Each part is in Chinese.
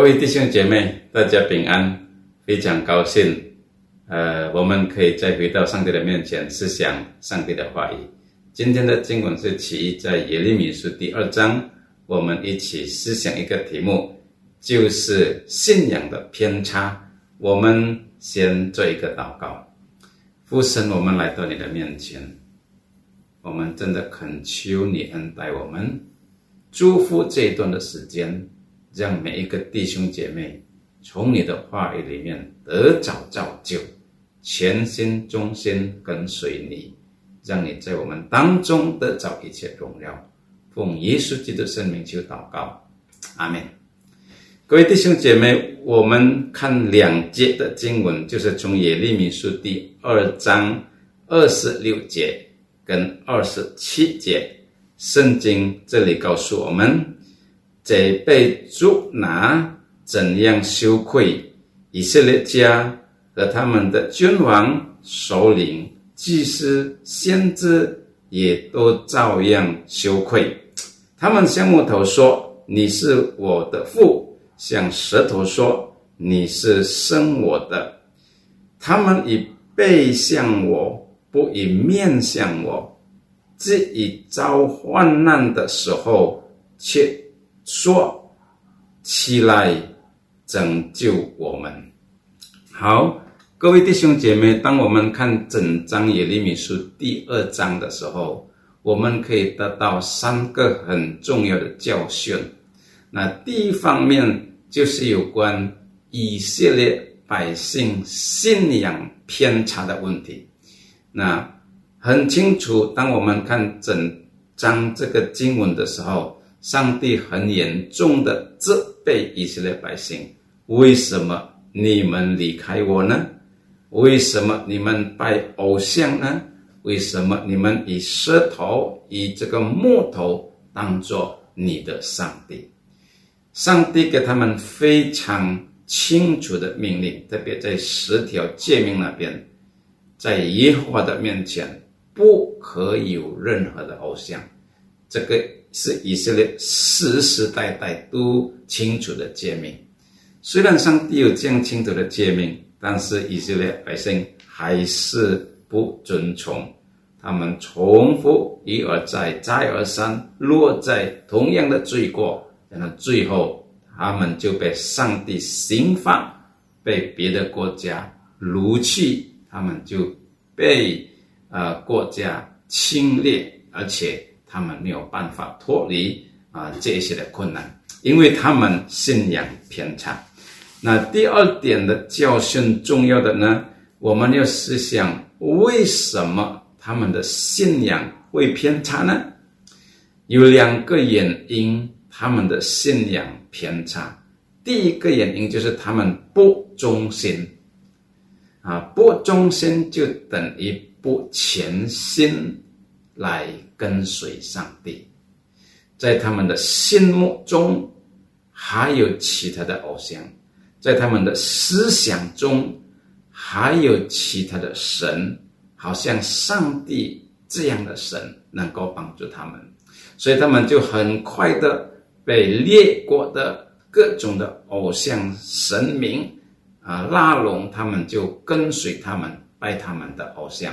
各位弟兄姐妹，大家平安，非常高兴。呃，我们可以再回到上帝的面前，思想上帝的话语。今天的经文是起在耶利米书第二章，我们一起思想一个题目，就是信仰的偏差。我们先做一个祷告，父神，我们来到你的面前，我们真的恳求你恩待我们，祝福这一段的时间，让每一个弟兄姐妹从你的话语里面得早造就。全心忠心跟随你，让你在我们当中得着一切荣耀。奉耶稣基督圣名求祷告，阿门。各位弟兄姐妹，我们看两节的经文，就是从耶利米书第二章二十六节跟二十七节。圣经这里告诉我们，在被捉拿怎样羞愧以色列家。和他们的君王、首领、祭司、先知也都照样羞愧。他们向木头说：“你是我的父。”向石头说：“你是生我的。”他们以背向我，不以面向我。只以遭患难的时候，却说：“起来，拯救我们。”好，各位弟兄姐妹，当我们看整章耶利米书第二章的时候，我们可以得到三个很重要的教训。那第一方面就是有关以色列百姓信仰偏差的问题。那很清楚，当我们看整章这个经文的时候，上帝很严重的责备以色列百姓，为什么？你们离开我呢？为什么你们拜偶像呢？为什么你们以石头、以这个木头当做你的上帝？上帝给他们非常清楚的命令，特别在十条诫命那边，在耶和华的面前不可有任何的偶像。这个是以色列世世代代都清楚的诫命。虽然上帝有这样清楚的诫命，但是以色列百姓还是不遵从，他们重复一而再、再而三落在同样的罪过，然后最后他们就被上帝刑罚，被别的国家掳去，他们就被呃国家侵略，而且他们没有办法脱离啊这些的困难，因为他们信仰偏差。那第二点的教训重要的呢？我们要思想为什么他们的信仰会偏差呢？有两个原因，他们的信仰偏差。第一个原因就是他们不忠心，啊，不忠心就等于不全心来跟随上帝，在他们的心目中还有其他的偶像。在他们的思想中，还有其他的神，好像上帝这样的神能够帮助他们，所以他们就很快的被列国的各种的偶像神明啊拉拢，他们就跟随他们拜他们的偶像。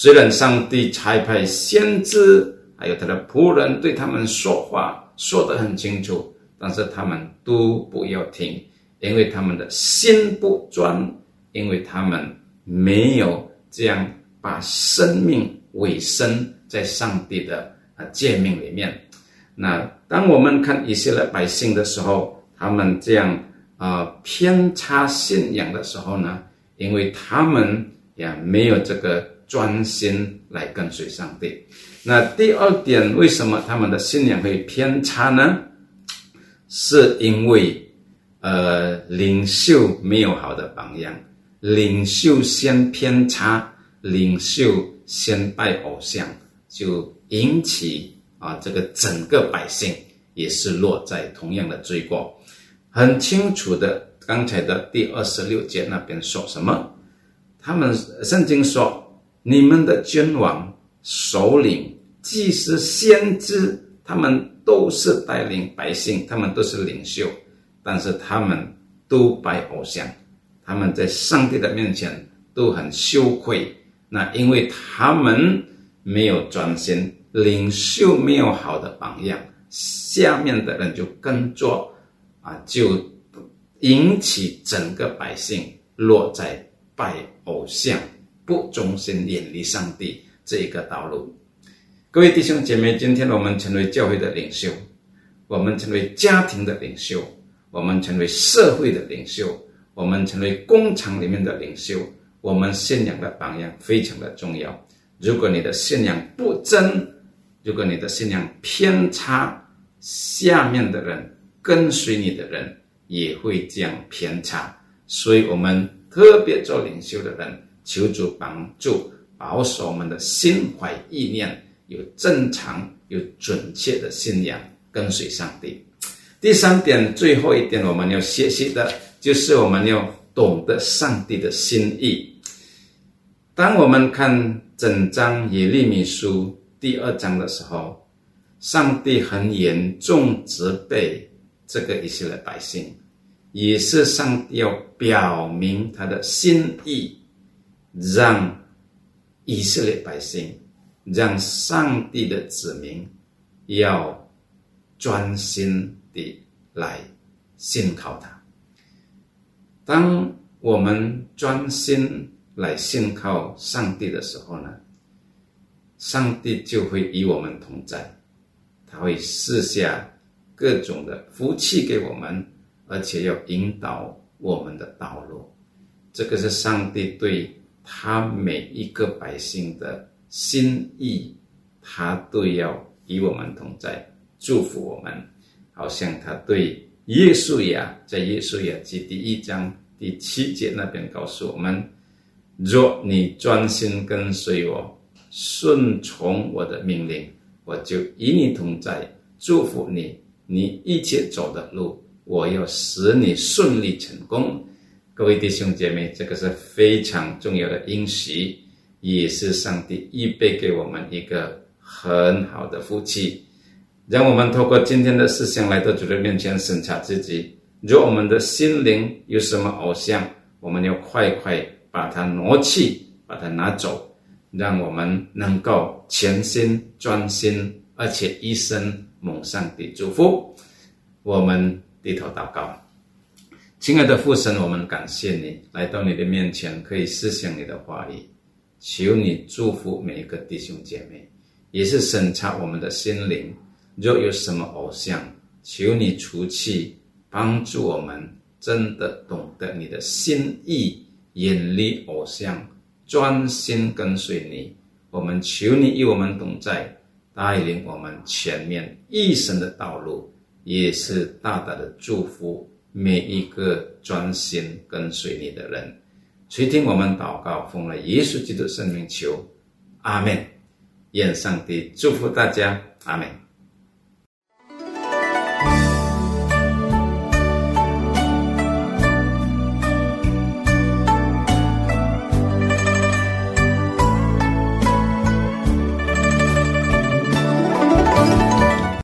虽然上帝差派先知还有他的仆人对他们说话说得很清楚，但是他们都不要听。因为他们的心不专，因为他们没有这样把生命委身在上帝的啊诫命里面。那当我们看以色列百姓的时候，他们这样啊偏差信仰的时候呢，因为他们也没有这个专心来跟随上帝。那第二点，为什么他们的信仰会偏差呢？是因为。呃，领袖没有好的榜样，领袖先偏差，领袖先拜偶像，就引起啊，这个整个百姓也是落在同样的罪过。很清楚的，刚才的第二十六节那边说什么？他们圣经说，你们的君王、首领、祭司、先知，他们都是带领百姓，他们都是领袖。但是他们都拜偶像，他们在上帝的面前都很羞愧。那因为他们没有专心，领袖没有好的榜样，下面的人就跟着，啊，就引起整个百姓落在拜偶像、不忠心、远离上帝这一个道路。各位弟兄姐妹，今天我们成为教会的领袖，我们成为家庭的领袖，我们成为社会的领袖，我们成为工厂里面的领袖。我们信仰的榜样非常的重要。如果你的信仰不真，如果你的信仰偏差，下面的人跟随你的人也会这样偏差。所以，我们特别做领袖的人，求主帮助，保守我们的心怀意念。有正常、有准确的信仰，跟随上帝。第三点，最后一点，我们要学习的就是我们要懂得上帝的心意。当我们看整章耶利米书第二章的时候，上帝很严重责备这个以色列百姓，也是上帝要表明他的心意，让以色列百姓。让上帝的子民要专心的来信靠他。当我们专心来信靠上帝的时候呢，上帝就会与我们同在，他会赐下各种的福气给我们，而且要引导我们的道路。这个是上帝对他每一个百姓的。心意，他都要与我们同在，祝福我们。好像他对耶稣亚在耶稣亚记第一章第七节那边告诉我们：若你专心跟随我，顺从我的命令，我就与你同在，祝福你。你一切走的路，我要使你顺利成功。各位弟兄姐妹，这个是非常重要的应许。也是上帝预备给我们一个很好的福气，让我们透过今天的事情来到主的面前审查自己。若我们的心灵有什么偶像，我们要快快把它挪去，把它拿走，让我们能够全心专心，而且一生蒙上帝祝福。我们低头祷告，亲爱的父神，我们感谢你来到你的面前，可以思想你的话语。求你祝福每一个弟兄姐妹，也是审查我们的心灵。若有什么偶像，求你除去，帮助我们真的懂得你的心意，远离偶像，专心跟随你。我们求你与我们同在，带领我们前面一生的道路，也是大大的祝福每一个专心跟随你的人。垂听我们祷告，奉了耶稣基督圣名求，阿门。愿上帝祝福大家，阿门。